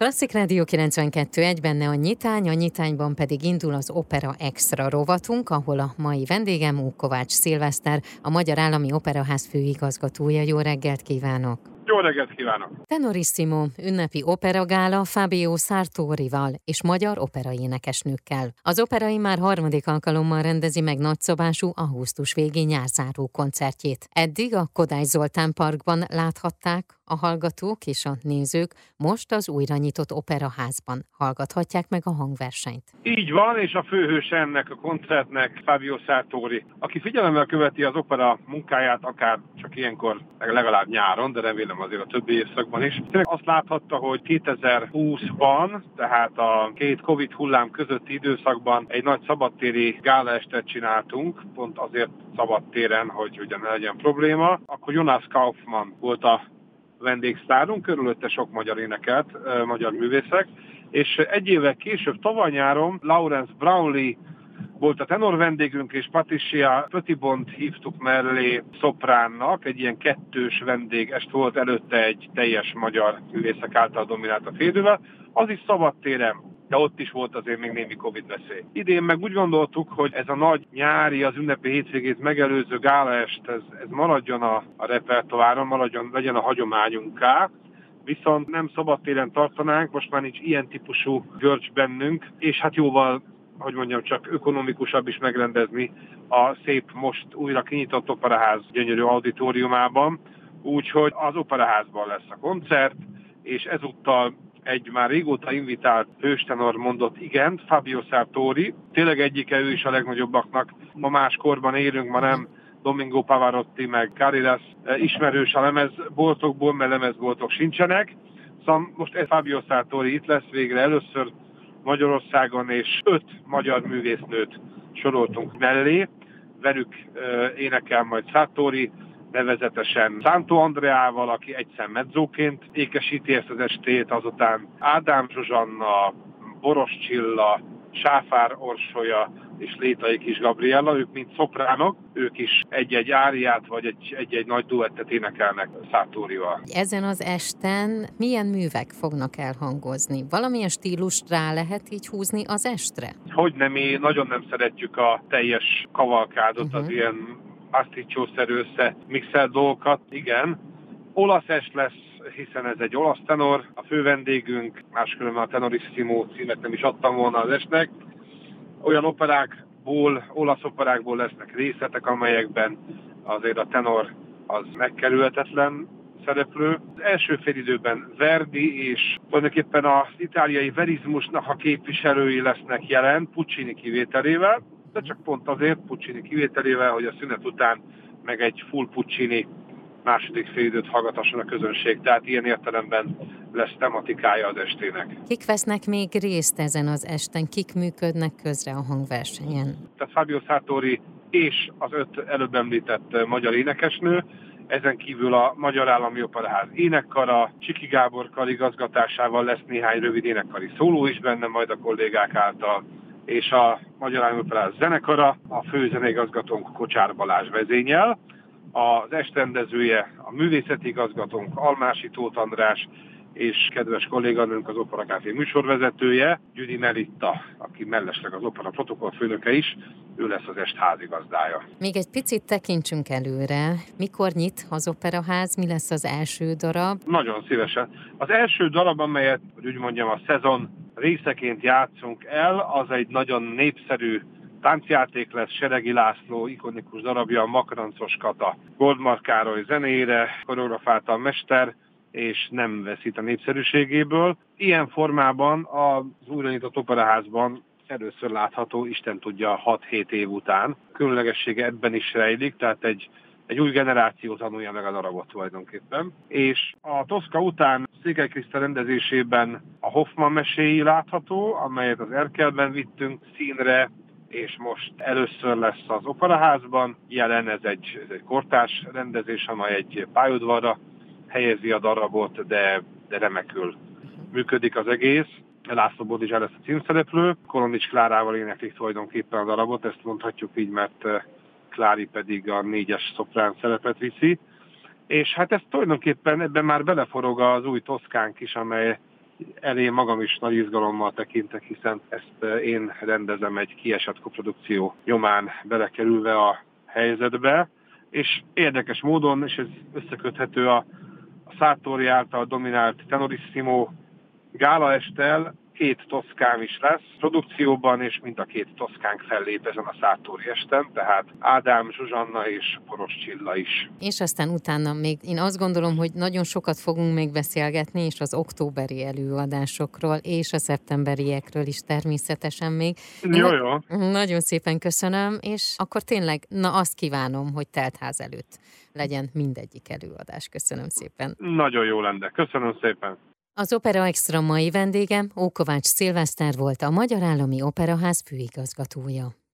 Klasszik Rádió 92 egy benne a nyitány, a nyitányban pedig indul az Opera Extra rovatunk, ahol a mai vendégem Kovács Szilveszter, a Magyar Állami Operaház főigazgatója. Jó reggelt kívánok! Jó reggelt kívánok! Tenorissimo ünnepi operagála Fabio Sartorival és magyar operaénekesnőkkel. Az operai már harmadik alkalommal rendezi meg nagyszabású augusztus végi nyárzáró koncertjét. Eddig a Kodály Zoltán Parkban láthatták a hallgatók és a nézők, most az újra nyitott operaházban hallgathatják meg a hangversenyt. Így van, és a főhős ennek a koncertnek Fabio Sartori, aki figyelemmel követi az opera munkáját, akár csak ilyenkor, legalább nyáron, de remélem azért a többi évszakban is. Tényleg azt láthatta, hogy 2020-ban, tehát a két Covid hullám közötti időszakban egy nagy szabadtéri gálaestet csináltunk, pont azért szabadtéren, hogy ugye ne legyen probléma. Akkor Jonas Kaufmann volt a vendégsztárunk, körülötte sok magyar énekelt, magyar művészek, és egy évvel később, tavaly nyáron Lawrence Brownlee volt a tenor vendégünk, és Patricia Pötibont hívtuk mellé szopránnak, egy ilyen kettős vendég, est volt előtte egy teljes magyar művészek által dominált a félidővel, az is szabadtéren de ott is volt azért még némi Covid veszély. Idén meg úgy gondoltuk, hogy ez a nagy nyári, az ünnepi hétvégét megelőző gálaest, ez, ez maradjon a, a repertoáron, maradjon, legyen a hagyományunká, viszont nem szabadtéren tartanánk, most már nincs ilyen típusú görcs bennünk, és hát jóval hogy mondjam, csak ökonomikusabb is megrendezni a szép most újra kinyitott operaház gyönyörű auditoriumában, úgyhogy az operaházban lesz a koncert, és ezúttal egy már régóta invitált hőstenor mondott igen, Fabio Sartori. Tényleg egyike ő is a legnagyobbaknak. Ma más korban élünk, ma nem Domingo Pavarotti, meg Caridas ismerős a lemezboltokból, mert lemezboltok sincsenek. Szóval most ez Fabio Sartori itt lesz végre először Magyarországon, és öt magyar művésznőt soroltunk mellé. Velük énekel majd Sartori, nevezetesen Szántó Andreával, aki egyszer medzóként ékesíti ezt az estét, azután Ádám Zsuzsanna, Boros Csilla, Sáfár Orsolya és Létai Kis Gabriella, ők mind szopránok, ők is egy-egy áriát vagy egy-egy nagy duettet énekelnek Szátórival. Ezen az esten milyen művek fognak elhangozni? Valamilyen stílust rá lehet így húzni az estre? Hogy nem, mi nagyon nem szeretjük a teljes kavalkádot, uh-huh. az mhm. ilyen aszticsószerű össze mixelt dolgokat, igen. Olasz est lesz, hiszen ez egy olasz tenor, a fő vendégünk, máskülönben a Tenorissimo címet nem is adtam volna az estnek. Olyan operákból, olasz operákból lesznek részletek, amelyekben azért a tenor az megkerülhetetlen szereplő. Az első félidőben Verdi és tulajdonképpen az itáliai verizmusnak a képviselői lesznek jelen, Puccini kivételével de csak pont azért Puccini kivételével, hogy a szünet után meg egy full Puccini második félidőt hallgatasson a közönség, tehát ilyen értelemben lesz tematikája az estének. Kik vesznek még részt ezen az esten? Kik működnek közre a hangversenyen? Tehát Fabio Sartori és az öt előbb említett magyar énekesnő, ezen kívül a Magyar Állami Operaház énekkara, Csiki Gábor karigazgatásával lesz néhány rövid énekkari szóló is benne, majd a kollégák által és a Magyar Állami zenekara, a főzeneigazgatónk Kocsár Balázs vezényel, az estrendezője a művészeti igazgatónk Almási Tóth András, és kedves kolléganőnk az Opera Café műsorvezetője, Gyüdi Melitta, aki mellesleg az opera protokollfőnöke is, ő lesz az est házigazdája. Még egy picit tekintsünk előre. Mikor nyit az operaház, mi lesz az első darab? Nagyon szívesen. Az első darab, amelyet, hogy úgy mondjam, a szezon részeként játszunk el, az egy nagyon népszerű táncjáték lesz Seregi László ikonikus darabja, a Makarancos Kata. Goldmark Károly zenére, koreografálta a mester, és nem veszít a népszerűségéből. Ilyen formában az újranyitott operaházban először látható, Isten tudja, 6-7 év után. Különlegessége ebben is rejlik, tehát egy egy új generáció tanulja meg a darabot tulajdonképpen. És a Toszka után Székely Kriszta rendezésében a Hoffman meséi látható, amelyet az Erkelben vittünk színre, és most először lesz az Operaházban. Jelen ez egy, ez egy kortárs rendezés, amely egy pályaudvarra helyezi a darabot, de, de remekül működik az egész. László Bodizsá lesz a címszereplő, Kolonics Klárával éneklik tulajdonképpen a darabot, ezt mondhatjuk így, mert Klári pedig a négyes szoprán szerepet viszi. És hát ez tulajdonképpen ebben már beleforog az új Toszkánk is, amely elé magam is nagy izgalommal tekintek, hiszen ezt én rendezem egy kiesett koprodukció nyomán belekerülve a helyzetbe, és érdekes módon, és ez összeköthető a, a Szátori által dominált Tenorissimo gála estel, két toszkám is lesz produkcióban, és mind a két toszkánk fellép ezen a Szátóri esten, tehát Ádám, Zsuzsanna és Poros Csilla is. És aztán utána még én azt gondolom, hogy nagyon sokat fogunk még beszélgetni, és az októberi előadásokról, és a szeptemberiekről is természetesen még. Én jó, jó. Nagyon szépen köszönöm, és akkor tényleg, na azt kívánom, hogy teltház előtt legyen mindegyik előadás. Köszönöm szépen. Nagyon jó lenne. Köszönöm szépen. Az Opera Extra mai vendége Ókovács Szilveszter volt a Magyar Állami Operaház főigazgatója.